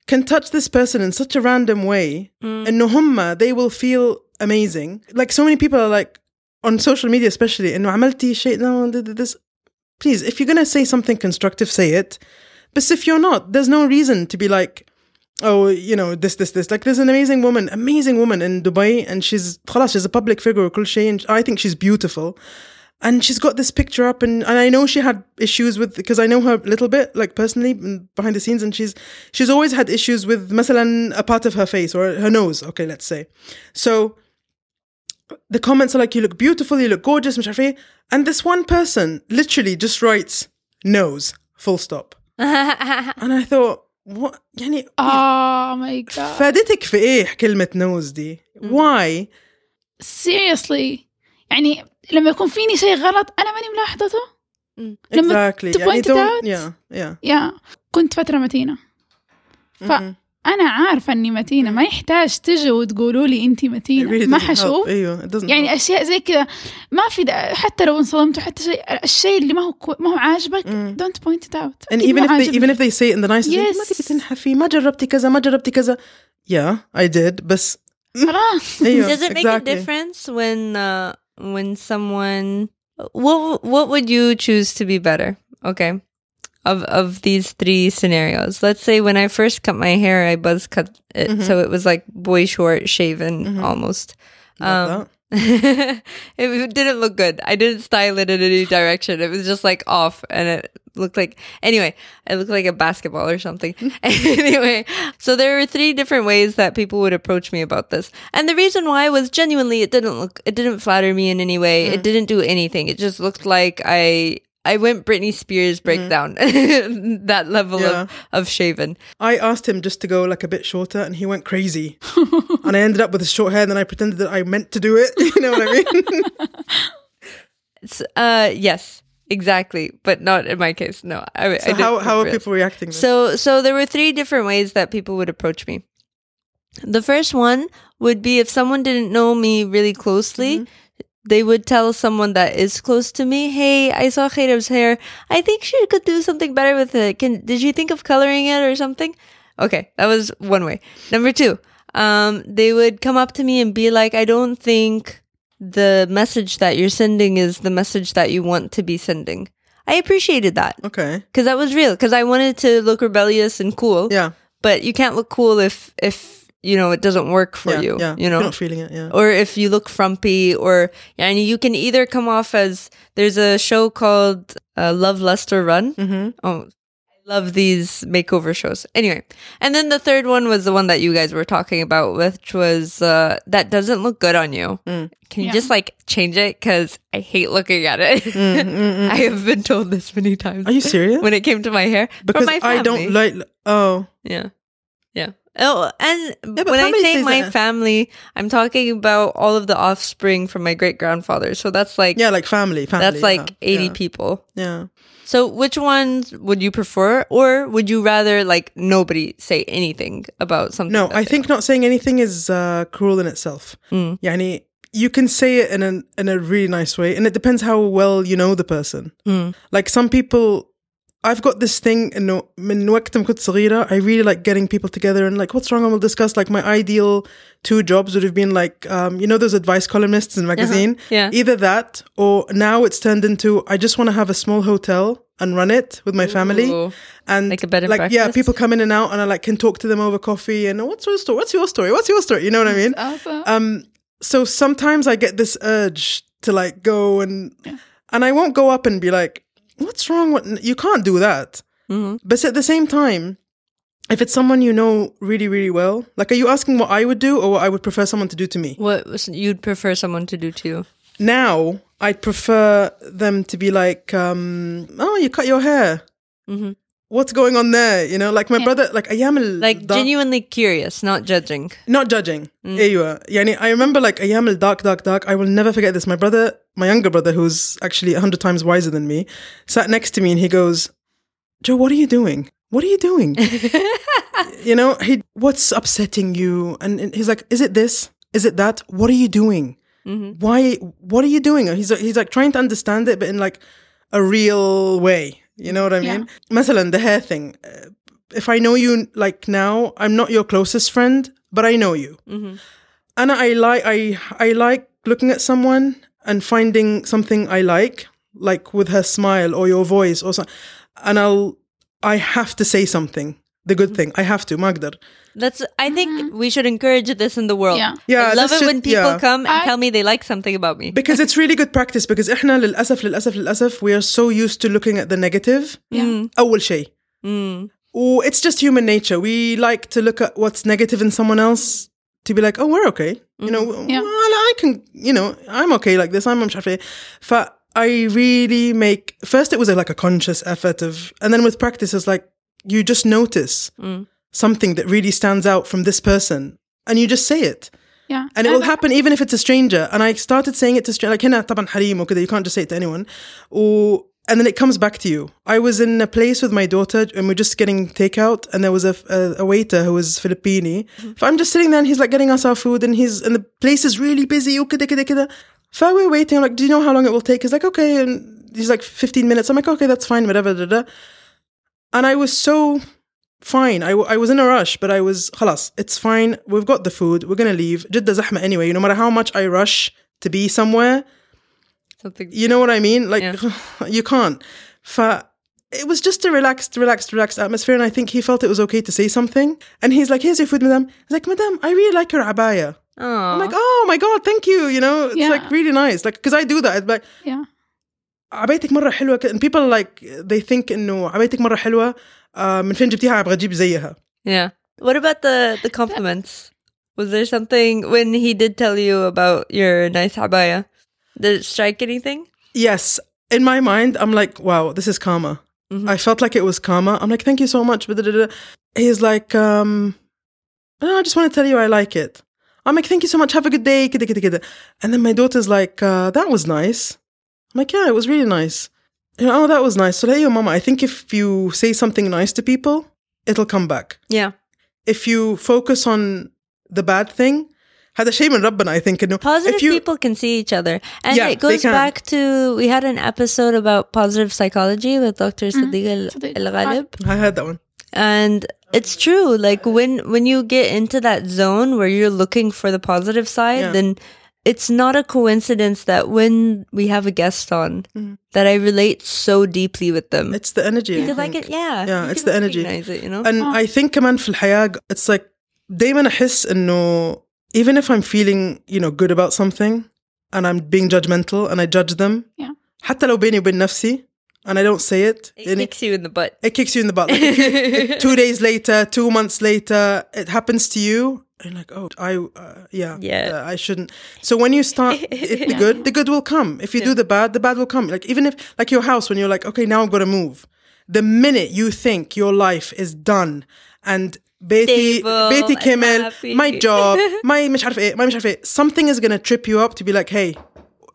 can touch this person in such a random way and هم they will feel amazing like so many people are like on social media especially انه عملتي شيء no th- th- this please if you're gonna say something constructive say it but if you're not there's no reason to be like oh you know this this this like there's an amazing woman amazing woman in Dubai and she's خلاص she's a public figure وكل شيء and I think she's beautiful and she's got this picture up and, and I know she had issues with because I know her a little bit like personally and behind the scenes and she's she's always had issues with مثلا a part of her face or her nose okay let's say so the comments are like you look beautiful you look gorgeous مش عارف إيه. and this one person literally just writes nose full stop and I thought what يعني Oh my god. فادتك في ايه كلمة nose دي why seriously يعني لما يكون فيني شيء غلط انا ماني ملاحظته لما exactly to يعني point it don't out. yeah yeah يا كنت فترة متينة أنا عارفة إني متينة ما يحتاج تجوا وتقولوا لي انت متينة ما حشوف. أيوه، يعني أشياء زي كذا ما في حتى لو انصدمت حتى شيء الشيء اللي ما هو ما هو عاجبك دونت بوينت ات اوت ان ايفن اف ايفن اف ذي سي ان ذا نايس ما تبي تنحفي ما جربتي كذا ما جربتي كذا. يا اي ديد بس خلاص. أيوه، does it make a difference when uh, when someone what what would you choose to be better? Okay. Of of these three scenarios. Let's say when I first cut my hair, I buzz cut it mm-hmm. so it was like boy short shaven mm-hmm. almost. Um, it, it didn't look good. I didn't style it in any direction. It was just like off and it looked like anyway, it looked like a basketball or something. anyway, so there were three different ways that people would approach me about this. And the reason why was genuinely it didn't look it didn't flatter me in any way. It mm. didn't do anything. It just looked like I I went Britney Spears breakdown. that level Yeah. of, of shaven. I asked him just to go like a bit shorter and he went crazy and I ended up with his short hair and then I pretended that I meant to do it you know what I mean It's, uh yes, exactly. But not in my case. No. I, I so didn't how, how are people reacting? So so there were three different ways that people would approach me. The first one would be if someone didn't know me really closely, they would tell someone that is close to me, "Hey, I saw Khayrab's hair. I think she could do something better with it. Can did you think of coloring it or something?" Okay, that was one way. Number 2, um they would come up to me and be like, "I don't think the message that you're sending is the message that you want to be sending." I appreciated that okay because that was real because i wanted to look rebellious and cool yeah but you can't look cool if if you know it doesn't work for yeah you yeah. you know? You're not feeling it yeah. Or if you look frumpy or and you can either come off as there's a show called uh, Love Lust or Run. Mm-hmm. oh i love these makeover shows. Anyway and then the third one was the one that you guys were talking about which was uh, that doesn't look good on you. Mm. can you Yeah. just like change it? Because i hate looking at it. Mm, i have been told this many times. Are you serious? When it came to my hair. Because my I don't like oh. Yeah. Yeah. Oh, and but when I say my that. family, I'm talking about all of the offspring from my great grandfather. So that's like yeah like family family that's like yeah, 80 yeah. people. yeah So which ones would you prefer or would you rather like nobody say anything about something? No, I think not saying anything is uh, cruel in itself. Mm. Yani, you can say it in a in a really nice way, and it depends how well you know the person. Mm. Like some people, I've got this thing إنه من وقت ما كنت صغيرة, I really like getting people together and like what's wrong and we'll discuss. Like my ideal two jobs would have been like um, you know those advice columnists in magazine. Uh-huh. Yeah. Either that or now it's turned into I just want to have a small hotel and run it with my family. Ooh. And Like a bed and like yeah, breakfast? people come in and out, and I like can talk to them over coffee. And what's your story? What's your story? What's your story? You know what I mean? awesome. Um, so sometimes I get this urge to like go and and I won't go up and be like, "What's wrong? What you can't do that." Mhm. But at the same time, if it's someone you know really, really well, like, are you asking what I would do or what I would prefer someone to do to me? What you'd prefer someone to do to you? Now, I'd prefer them to be like, um, oh, you cut your hair. Mhm what's going on there? You know, like my yeah. brother, like I am like genuinely curious, not judging, not judging. Mm. Yeah, I remember like I am dark, dark, dark. I will never forget this. My brother, my younger brother, who's actually a hundred times wiser than me, sat next to me and he goes, "Joe, what are you doing? What are you doing? you know, he, what's upsetting you?" And, and he's like, "Is it this? Is it that? What are you doing?" Mm-hmm. Why? What are you doing? He's he's like trying to understand it, but in like a real way. You know what I mean? مثلا the hair thing. Uh, If I know you like now, I'm not your closest friend, but I know you. And I like I I like looking at someone and finding something I like, like with her smile or your voice or something. And I'll I have to say something. The good thing. I have to, Magdar. That's. I think we should encourage this in the world. Yeah. Yeah, I love this it should- when people yeah. come and I- tell me they like something about me. Because it's really good practice because احنا للأسف للأسف للأسف we are so used to looking at the negative. Yeah. أول شيء. Mm. Oh, it's just human nature. We like to look at what's negative in someone else to be like, oh, we're okay. You know, Yeah. well, I can, you know, I'm okay like this. I'm مش عارفة إيه. ف I really make, first it was a, like a conscious effort of, and then with practice it's like, you just notice something that really stands out from this person and you just say it. Yeah. And it will happen even if it's a stranger. And I started saying it to strangers, like هنا طبعا حريم وكذا, you can't just say it to anyone. و, and then it comes back to you. I was in a place with my daughter and we're just getting takeout and there was a, a, a waiter who was Filipini. So I'm just sitting there and he's like getting us our food and he's, and the place is really busy. وكذا كذا كذا. So we're waiting. I'm like, do you know how long it will take? He's like, okay. And he's like, 15 minutes. I'm like, okay, that's fine, whatever. Da, da. And I was so fine. I, w- I was in a rush, but I was, خلاص, it's fine. We've got the food. We're going to leave. جدة زحمة anyway. No matter how much I rush to be somewhere, Something. you know what I mean? Like, Yeah. you can't. ف it was just a relaxed, relaxed, relaxed atmosphere. And I think he felt it was okay to say something. And he's like, here's your food, madam. He's like, madam, I really like your abaya. Oh. I'm like, oh my God, thank you. You know, it's Yeah. like really nice. Like, because I do that. It's like, Yeah. عبايتك مرة حلوة ك- and people like they think إنه عبايتك مرة حلوة آه، من فين جبتيها ابغى اجيب زيها yeah. What about the the compliments? Was there something when he did tell you about your nice abaya? Did it strike anything? Yes. In my mind i'm like wow this is karma. Mm-hmm. i felt like it was karma. I'm like thank you so much he's like um i just want to tell you i like it. I'm like, thank you so much. Have a good day. And then my daughter's like, uh, that was nice. I'm like, yeah, it was really nice oh that was nice so let your mama I think if you say something nice to people it'll come back Yeah. if you focus on the bad thing هذا شيء من ربنا I think إنه Positive if you people can see each other. And Yeah, it they goes can. back to we had an episode about positive psychology with Dr. Sadiq Al- Sadiq. Al Ghalib. I had that one And it's true. Like when when you get into that zone where you're looking for the positive side, Yeah. then it's not a coincidence that when we have a guest on that I relate so deeply with them. it's the energy I because I think. get yeah. Yeah, you it's can the energy. recognize It, you know? and I think كمان في الحياة it's like دايما أحس إنه even if I'm feeling you know good about something and I'm being judgmental and I judge them Yeah. حتى لو بيني وبين نفسي and I don't say it it يعني kicks you in the butt. it kicks you in the butt like if you- two days later two months later it happens to you and you're like oh I uh, yeah Yeah. uh, I shouldn't so when you start it, the good the good will come if you do the bad the bad will come like even if like your house when you're like okay now I'm gonna move the minute you think your life is done and بيتي Stable بيتي and كمل happy. my job my مش عارف ايه my مش عارف ايه something is gonna trip you up to be like hey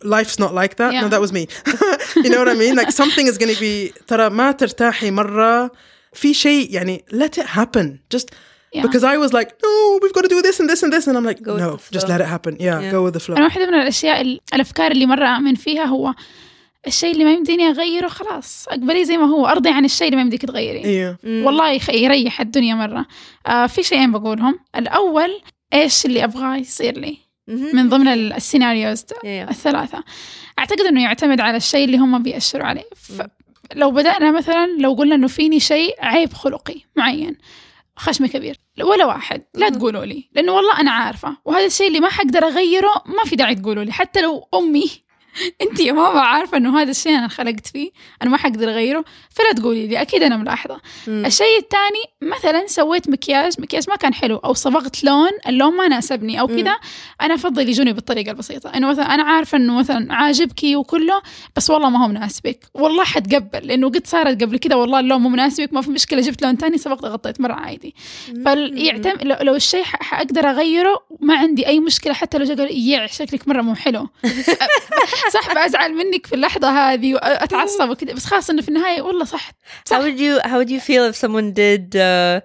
life's not like that no Yeah. that was me you know what I mean like something is gonna be ترى ما ترتاحي مرة في شيء يعني let it happen just Yeah. because I was like no we've got to do this and this and this. And I'm like Go no just let it happen. Yeah, Yeah. go with the flow. أنا واحدة من الأشياء ال- الأفكار اللي مرة أؤمن فيها هو الشيء اللي ما يمديني أغيره خلاص أقبليه زي ما هو. أرضي عن الشيء اللي ما يمديك تغيريه أيوه والله يخ- يريح الدنيا مرة. آه في شيئين بقولهم. الأول إيش اللي أبغاه يصير لي؟ من ضمن ال- السيناريوز Yeah. الثلاثة. أعتقد أنه يعتمد على الشيء اللي هم بيأشروا عليه. لو بدأنا مثلا لو قلنا أنه فيني شيء عيب خلقي معين. خشم كبير. ولا واحد. لا تقولوا لي. لأنه والله أنا عارفة. وهذا الشيء اللي ما حقدر أغيره ما في داعي تقولوا لي. حتى لو أمي انت يا ماما عارفة انه هذا الشيء أنا خلقت فيه أنا ما حقدر أغيره فلا تقولي لي أكيد أنا ملاحظة. مم. الشيء الثاني مثلا سويت مكياج مكياج ما كان حلو أو صبغت لون اللون ما ناسبني أو كذا أنا أفضل يجوني بالطريقة البسيطة. إنه مثلا أنا عارفة إنه مثلا عاجبكي وكله بس والله ما هو مناسبك. والله حتقبل لأنه قد صارت قبل كذا والله اللون مو مناسبك ما في مشكلة جبت لون ثاني صبغت غطيت مرة عادي. فيعتم لو, لو الشيء ح- حاقدر أغيره ما عندي أي مشكلة حتى لو جا قال يع شكلك مرة مو حلو. صح بزعل منك في اللحظه هذه واتعصب وكذا بس خلاص انه في النهايه والله صح How would you how would you feel if someone did uh,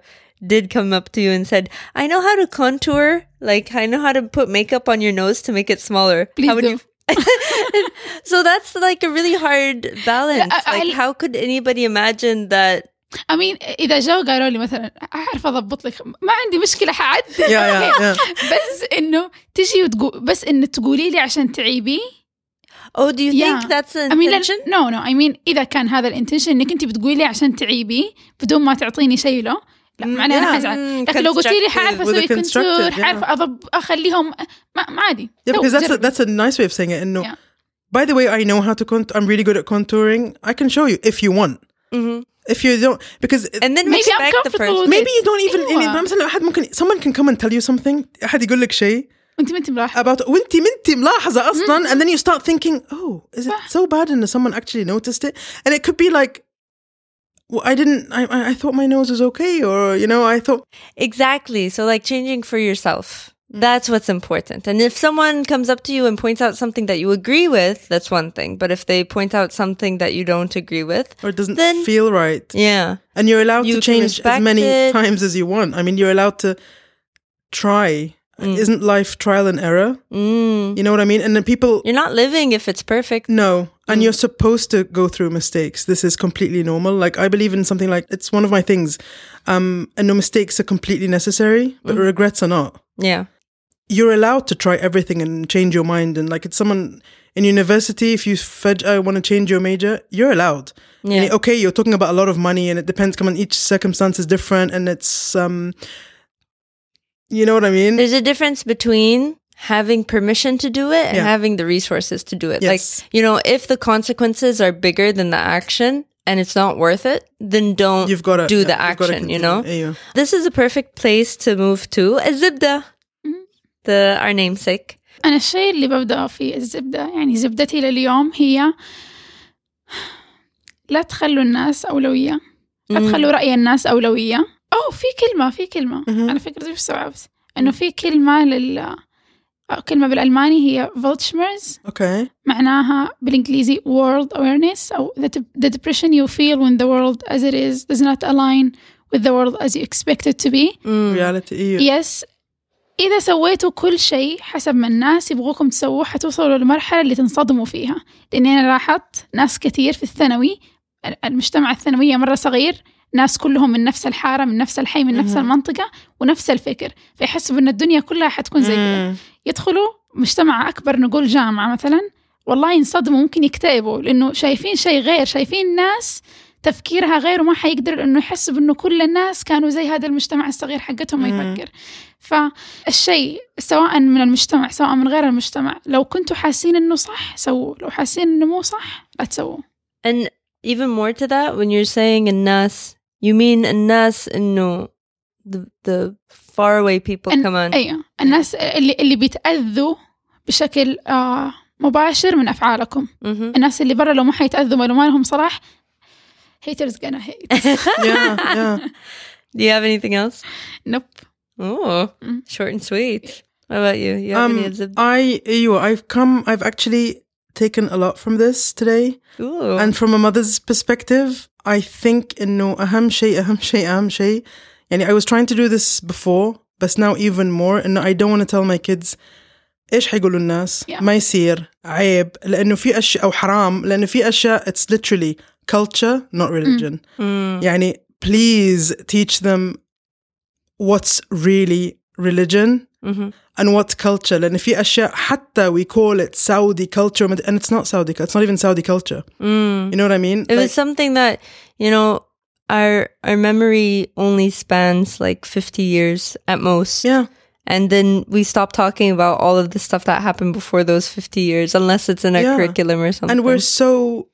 did come up to you and said, "I know how to contour, like I know how to put makeup on your nose to make it smaller." Please how would do. you? so that's like a really hard balance. I- like, I'll- how could anybody imagine that? امين اذا جو قالوا لي مثلا اعرف اضبط لك ما عندي مشكله حعدل Yeah, yeah, yeah. بس انه تجي وتقول بس انه تقولي لي عشان تعيبي Oh, do you Yeah. think that's an I mean intention? نو نو اي مين اذا كان هذا الانتنشن انك انت بتقولي لي عشان تعيبي بدون ما تعطيني شيء له لا Mm, معناه انا yeah. حزعل Mm, لكن لو قلت لي constructive. حعرف With اسوي a constructive, كونتور yeah. حعرف اضب اخليهم ما, ما عادي Yeah, سو، because that's a, جرب. that's a nice way of saying it. And no, Yeah. by the way, I know how to contour. I'm really good at contouring. I can show you if you want. Mhm. If you don't, because it- And then Maybe I'm respect the comfortable person. with maybe you don't even. أيوة. يعني مثلا أحد ممكن someone can come and tell you something. أحد يقول لك شيء وانت ما انت ملاحظه about وانت منتي ملاحظة أصلا, and then you start thinking, oh, is it صح. so bad? And someone actually noticed it, and it could be like. Well, I didn't. I, I I thought my nose was okay, or you know, I thought Exactly. So, like changing for yourself. That's what's important. And if someone comes up to you and points out something that you agree with, that's one thing. But if they point out something that you don't agree with, or it doesn't Then- feel right. yeah. And you're allowed You to can change as respect many it. times as you want. I mean, you're allowed to try. Isn't life trial and error? Mm. You know what I mean? And then people You're not living if it's perfect. no, and you're supposed to go through mistakes. This is completely normal. Like I believe in something like it's one of my things. Um, and no mistakes are completely necessary, but regrets are not. Yeah. You're allowed to try everything and change your mind. And like it's someone in university, if you fed, I want to change your major, you're allowed. Yeah. And, okay, you're talking about a lot of money, and it depends. Come on, each circumstance is different, and it's um, you know what I mean? There's a difference between having permission to do it and Yeah. having the resources to do it. Yes. Like, you know, if the consequences are bigger than the action and it's not worth it, then don't You've got to do the action, you know? This is a perfect place to move to الزبدة the our namesake أنا الشيء اللي ببدأ فيه الزبدة يعني زبدتي لليوم هي لا تخلوا الناس أولوية لا تخلوا رأي الناس أولوية أو في كلمة في كلمة مهم. أنا فكرت في استوعبت إنه في كلمة لل كلمة بالألماني هي فولتشمرز Okay. معناها بالإنجليزي world awareness أو the, the depression you feel when the world as it is does not align with the world as you expect it to be Reality. إيه. يس إذا سويتوا كل شيء حسب ما الناس يبغوكم تسووه حتوصلوا للمرحلة اللي تنصدموا فيها لأني أنا لاحظت ناس كثير في الثانوي المجتمع الثانوية مرة صغير ناس كلهم من نفس الحارة من نفس الحي من نفس مهم. المنطقة ونفس الفكر فيحسبوا أن الدنيا كلها حتكون زي كذا. يدخلوا مجتمع أكبر نقول جامعة مثلا والله ينصدموا ممكن يكتئبوا لأنه شايفين شيء غير شايفين ناس تفكيرها غير وما حيقدر إنه يحسب انه كل الناس كانوا زي هذا المجتمع الصغير حقتهم ما. يفكر فالشيء سواء من المجتمع سواء من غير المجتمع لو كنتوا حاسين إنه صح سووا لو حاسين إنه مو صح لا تسووا and even more to that when you're saying الناس you mean الناس إنه the the faraway people أن- كمان ايوه الناس اللي اللي بيتاذوا بشكل آه مباشر من افعالكم Mhm. الناس اللي برا لو ما حيتاذوا ولو ما لهم صلاح haters gonna hate Yeah. Yeah. do you have anything else nope oh Mm. short and sweet what about you you have any Um, الزبدة I, أيوة, I've come, I've actually taken a lot from this today. Ooh. And from a mother's perspective, I think إنه أهم شيء أهم شيء أهم شيء يعني I was trying to do this before but now even more إنه I don't want to tell my kids إيش حيقولوا الناس Yeah. ما يصير عيب لأنه في أشياء أو حرام لأنه في أشياء it's literally culture not religion Mm. يعني please teach them what's really religion Mhm. and what's culture لأن في أشياء حتى we call it Saudi culture and it's not Saudi it's not even Saudi culture Mm. you know what I mean It was something that you know our our memory only spans like 50 years at most yeah and then we stop talking about all of the stuff that happened before those 50 years unless it's in a Yeah. curriculum or something and we're so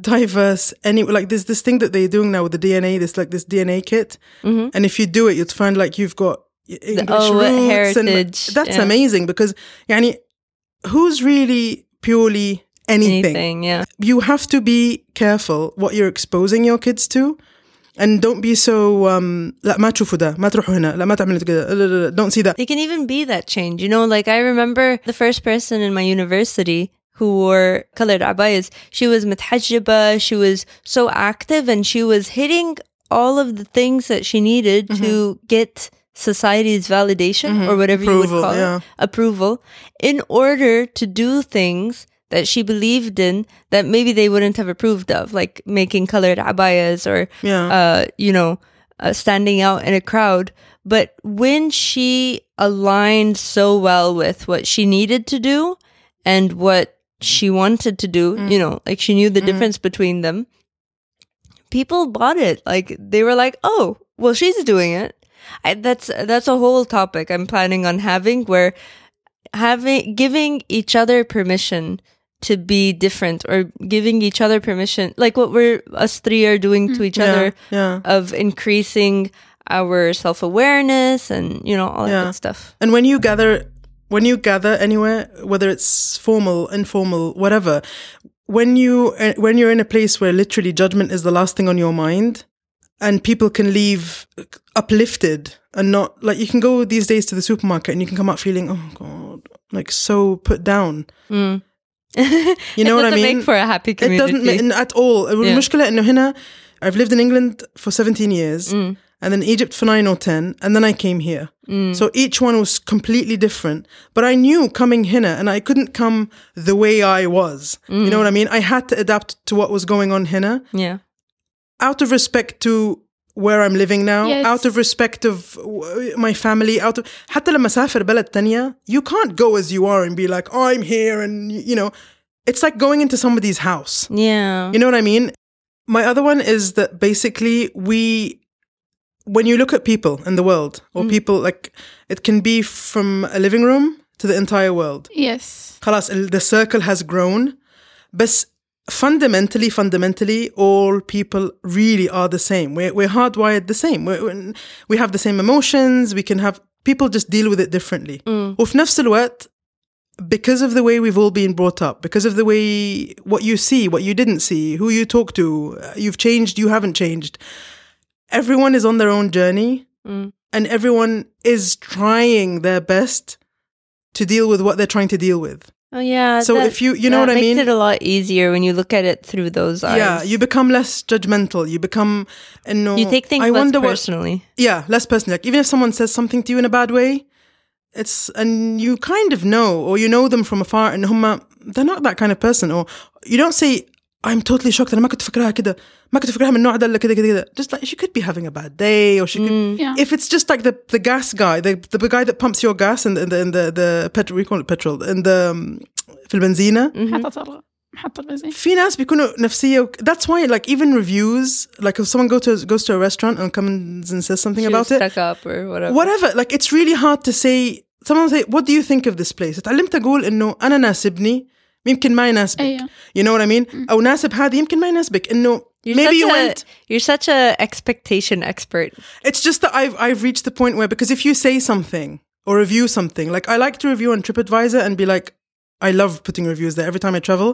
diverse anyway like there's this thing that they're doing now with the dna this like this dna kit Mhm. and if you do it you'd find like you've got english oh, what roots and heritage, that's yeah. amazing because yani, who's really purely anything? anything yeah you have to be careful what you're exposing your kids to and don't be so um لا ما تشوفوا ده ما تروحوا هنا لا ما تعملوا كده لا- لا- لا, don't see that They can even be that change. You know, like I remember the first person in my university who wore colored abayas. She was muthajiba. She was so active and she was hitting all of the things that she needed to get society's validation or whatever you Approval, would call yeah. it, approval, in order to do things that she believed in that maybe they wouldn't have approved of, like making colored abayas or Yeah. uh, you know, uh, standing out in a crowd. But when she aligned so well with what she needed to do and what she wanted to do, Mm. you know, like she knew the difference between them, people bought it. Like they were like, "Oh, well, she's doing it." I, that's that's a whole topic I'm planning on having where having giving each other permission to be different or giving each other permission like what we're us three are doing to each Yeah, other yeah. of increasing our self-awareness and you know all that Yeah. good stuff And when you gather, when you gather anywhere, whether it's formal, informal, whatever, when you uh, when you're in a place where literally judgment is the last thing on your mind, and people can leave uplifted and not like you can go these days to the supermarket and you can come out feeling oh god like so put down. You know it what I doesn't mean? make for a happy It community doesn't ma- at all. المشكلة إنه هنا I've lived in England for 17 years and then Egypt for 9 or 10 and then I came here. So each one was completely different. But I knew coming here and I couldn't come the way I was. You know what I mean? I had to adapt to what was going on here yeah out of respect to where I'm living now, Yes. out of respect of w- my family, out of حتى لما سافر بلد تانية, you can't go as you are and be like, I'm here and you know, it's like going into somebody's house. yeah You know what I mean? My other one is that basically we, when you look at people in the world or people like, it can be from a living room to the entire world. Yes. خلاص ال- the circle has grown but fundamentally fundamentally all people really are the same we're, we're hardwired the same we're, we're- we have the same emotions we can have people just deal with it differently وفي نفس الوقت because of the way we've all been brought up because of the way what you see what you didn't see who you talk to uh, you've changed you haven't changed everyone is on their own journey and everyone is trying their best to deal with what they're trying to deal with oh yeah So that- if you- you know that what I makes mean? it a lot easier when you look at it through those eyes yeah you become less judgmental you become no you take things i less wonder what personally yeah less personally like even if someone says something to you in a bad way it's and you kind of know or you know them from afar and هم they're not that kind of person or you don't say I'm totally shocked انا ما كنت فكرها كده ما كنت فكرها من النوع ده الا كده كده كده just like she could be having a bad day or she could Yeah. if it's just like the the gas guy the the guy that pumps your gas in the in the, in the, the petrol we call it petrol in the um, في البنزينة محطة الغ- محطة البنزين. في ناس بيكونوا نفسية و- that's why like even reviews like if someone go to goes to a restaurant and comes and says something She was about it stuck up or whatever whatever like it's really hard to say someone will say what do you think of this place اتعلمت اقول انه انا ناسبني يمكن ما يناسبك أيوة. you know what I mean او ناسب هذا يمكن ما يناسبك انه You're maybe such you a, went You're such a expectation expert. it's just that I've I've reached the point where because if you say something or review something like I like to review on TripAdvisor and be like I love putting reviews there every time I travel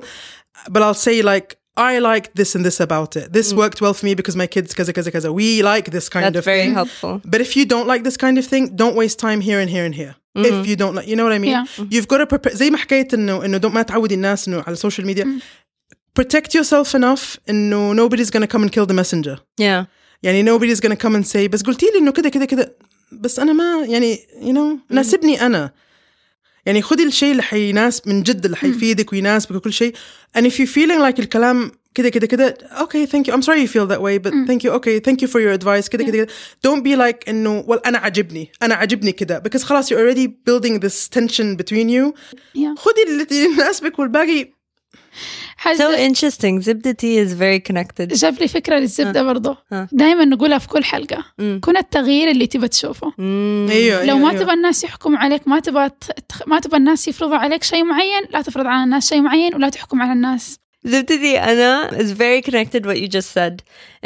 but I'll say like I like this and this about it this worked well for me because my kids kaza kaza kaza we like this kind That's of very thing helpful. But if you don't like this kind of thing, don't waste time here and here and here. If you don't like, you know what I mean? Yeah. You've got to prepare. زي ما حكيت إنه إنه don't ما تعودي الناس إنه على السوشيال ميديا. Protect yourself enough إنه nobody's gonna come and kill the messenger. Yeah. يعني nobody's gonna come and say بس قلتي لي إنه كده كده كده بس أنا ما يعني you know ناسبني أنا. يعني خدي الشيء اللي حيناسب من جد اللي حيفيدك ويناسبك وكل شيء. And if you're feeling like الكلام كده كده كده okay thank you I'm sorry you feel that way but thank you okay thank you for your advice كده كده كده don't be like إنه well أنا عجبني أنا عجبني كده because خلاص you're already building this tension between you Yeah. خدي اللي يناسبك والباقي So هذا interesting. Zibda tea is very connected. جاب لي فكرة للزبدة برضه ها. دائما نقولها في كل حلقة مم. كن التغيير اللي تبى تشوفه Mm. ايوه لو أيوة، ما أيوة. تبى الناس يحكموا عليك ما تبى تخ- ما تبى الناس يفرضوا عليك شيء معين لا تفرض على الناس شيء معين ولا تحكم على الناس Zibdidi Anna is very connected what you just said.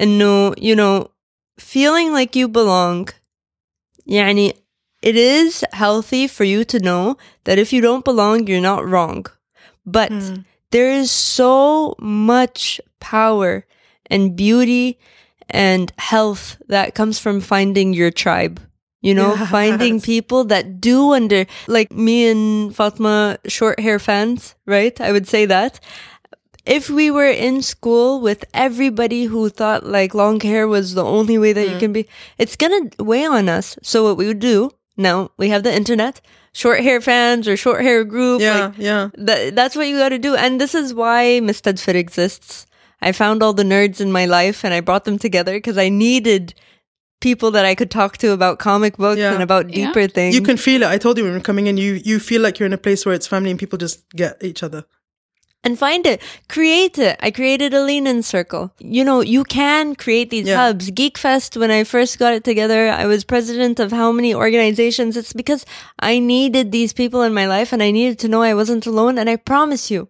And no, you know, feeling like you belong. Yani, it is healthy for you to know that if you don't belong, you're not wrong. But Mm. there is so much power and beauty and health that comes from finding your tribe. You know, finding people that do under, like me and Fatma, short hair fans, right? I would say that. If we were in school with everybody who thought like long hair was the only way that you mm. can be, it's gonna weigh on us. So what we would do now, we have the internet, short hair fans or short hair group, Yeah, like yeah. that, that's what you got to do. And this is why Mistadfir exists. I found all the nerds in my life and I brought them together because I needed people that I could talk to about comic books Yeah. and about Yeah. deeper things. You can feel it. I told you when we we're coming in, you you feel like you're in a place where it's family and people just get each other and find it, create it. I created a lean in circle. You know, you can create these Yeah. hubs. Geekfest, when I first got it together, I was president of how many organizations? It's because I needed these people in my life and I needed to know I wasn't alone. And I promise you,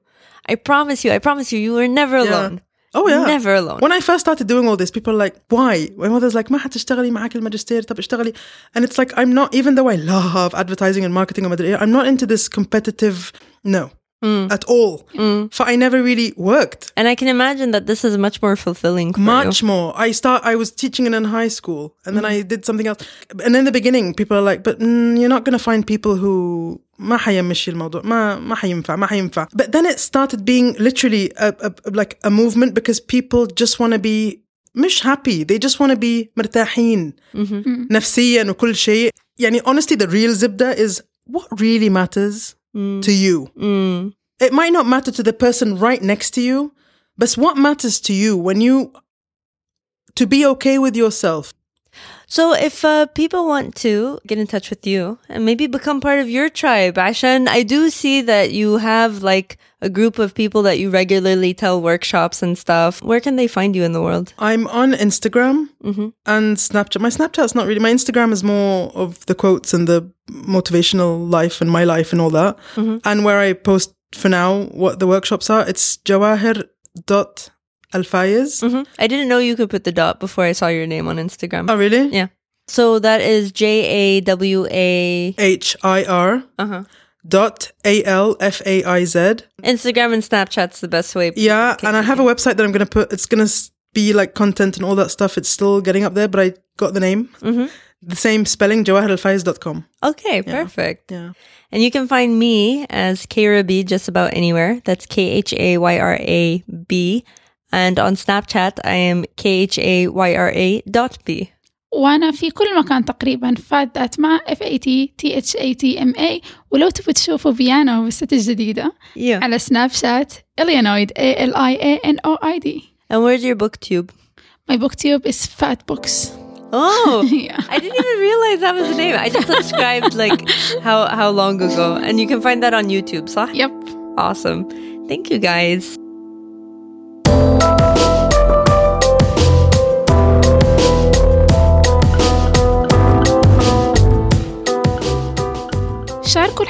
I promise you, I promise you, you were never Yeah. alone. Oh yeah. Never alone. When I first started doing all this, people are like, why? My mother's like, ما حتشتغلي معك الماجستير طب اشتغلي. And it's like, I'm not, even though I love advertising and marketing, وما أدري إيه, I'm not into this competitive, no, Mm. at all. So I never really worked. And I can imagine that this is much more fulfilling for Much you. more. I start. I was teaching in high school, and then I did something else. And in the beginning, people are like, "But mm, you're not going to find people who ما حيمشي الموضوع ما ما حينفع ما حينفع." But then it started being literally a, a, like a movement because people just want to be مش happy. They just want to be مرتاحين نفسيا وكل شيء. يعني honestly, the real zibda is what really matters to you. Mm. It might not matter to the person right next to you, but what matters to you when you to be okay with yourself. So if uh, people want to get in touch with you and maybe become part of your tribe, Ashan, I do see that you have like a group of people that you regularly tell workshops and stuff. Where can they find you in the world? I'm on Instagram and Snapchat. My Snapchat's not really. My Instagram is more of the quotes and the motivational life and my life and all that. And where I post for now what the workshops are, it's jawahir dot alfaiz. hmm I didn't know you could put the dot before I saw your name on Instagram. Oh, really? Yeah. So that is J A W A. H I R Uh-huh. dot A L F A I Z. Instagram and Snapchat's the best way. Yeah, and I have a website that I'm going to put. It's going to be like content and all that stuff. It's still getting up there, but I got the name. The same spelling, jawahiralfaiz.com. Okay, perfect. Yeah. And you can find me as B just about anywhere. That's K H A Y R A B And on Snapchat, I am K H A Y R A dot B. وأنا في كل مكان تقريبا فات ذات مع F A T T H A T M A ولو تبوا تشوفوا بيانا وبست الجديدة Yeah. على سناب شات Illinoid A L I A N O I D And where's your booktube? My booktube is Fat Books Oh, Yeah. I didn't even realize that was the name. I just subscribed like how how long ago, and you can find that on YouTube. صح? Yep Awesome. Thank you guys.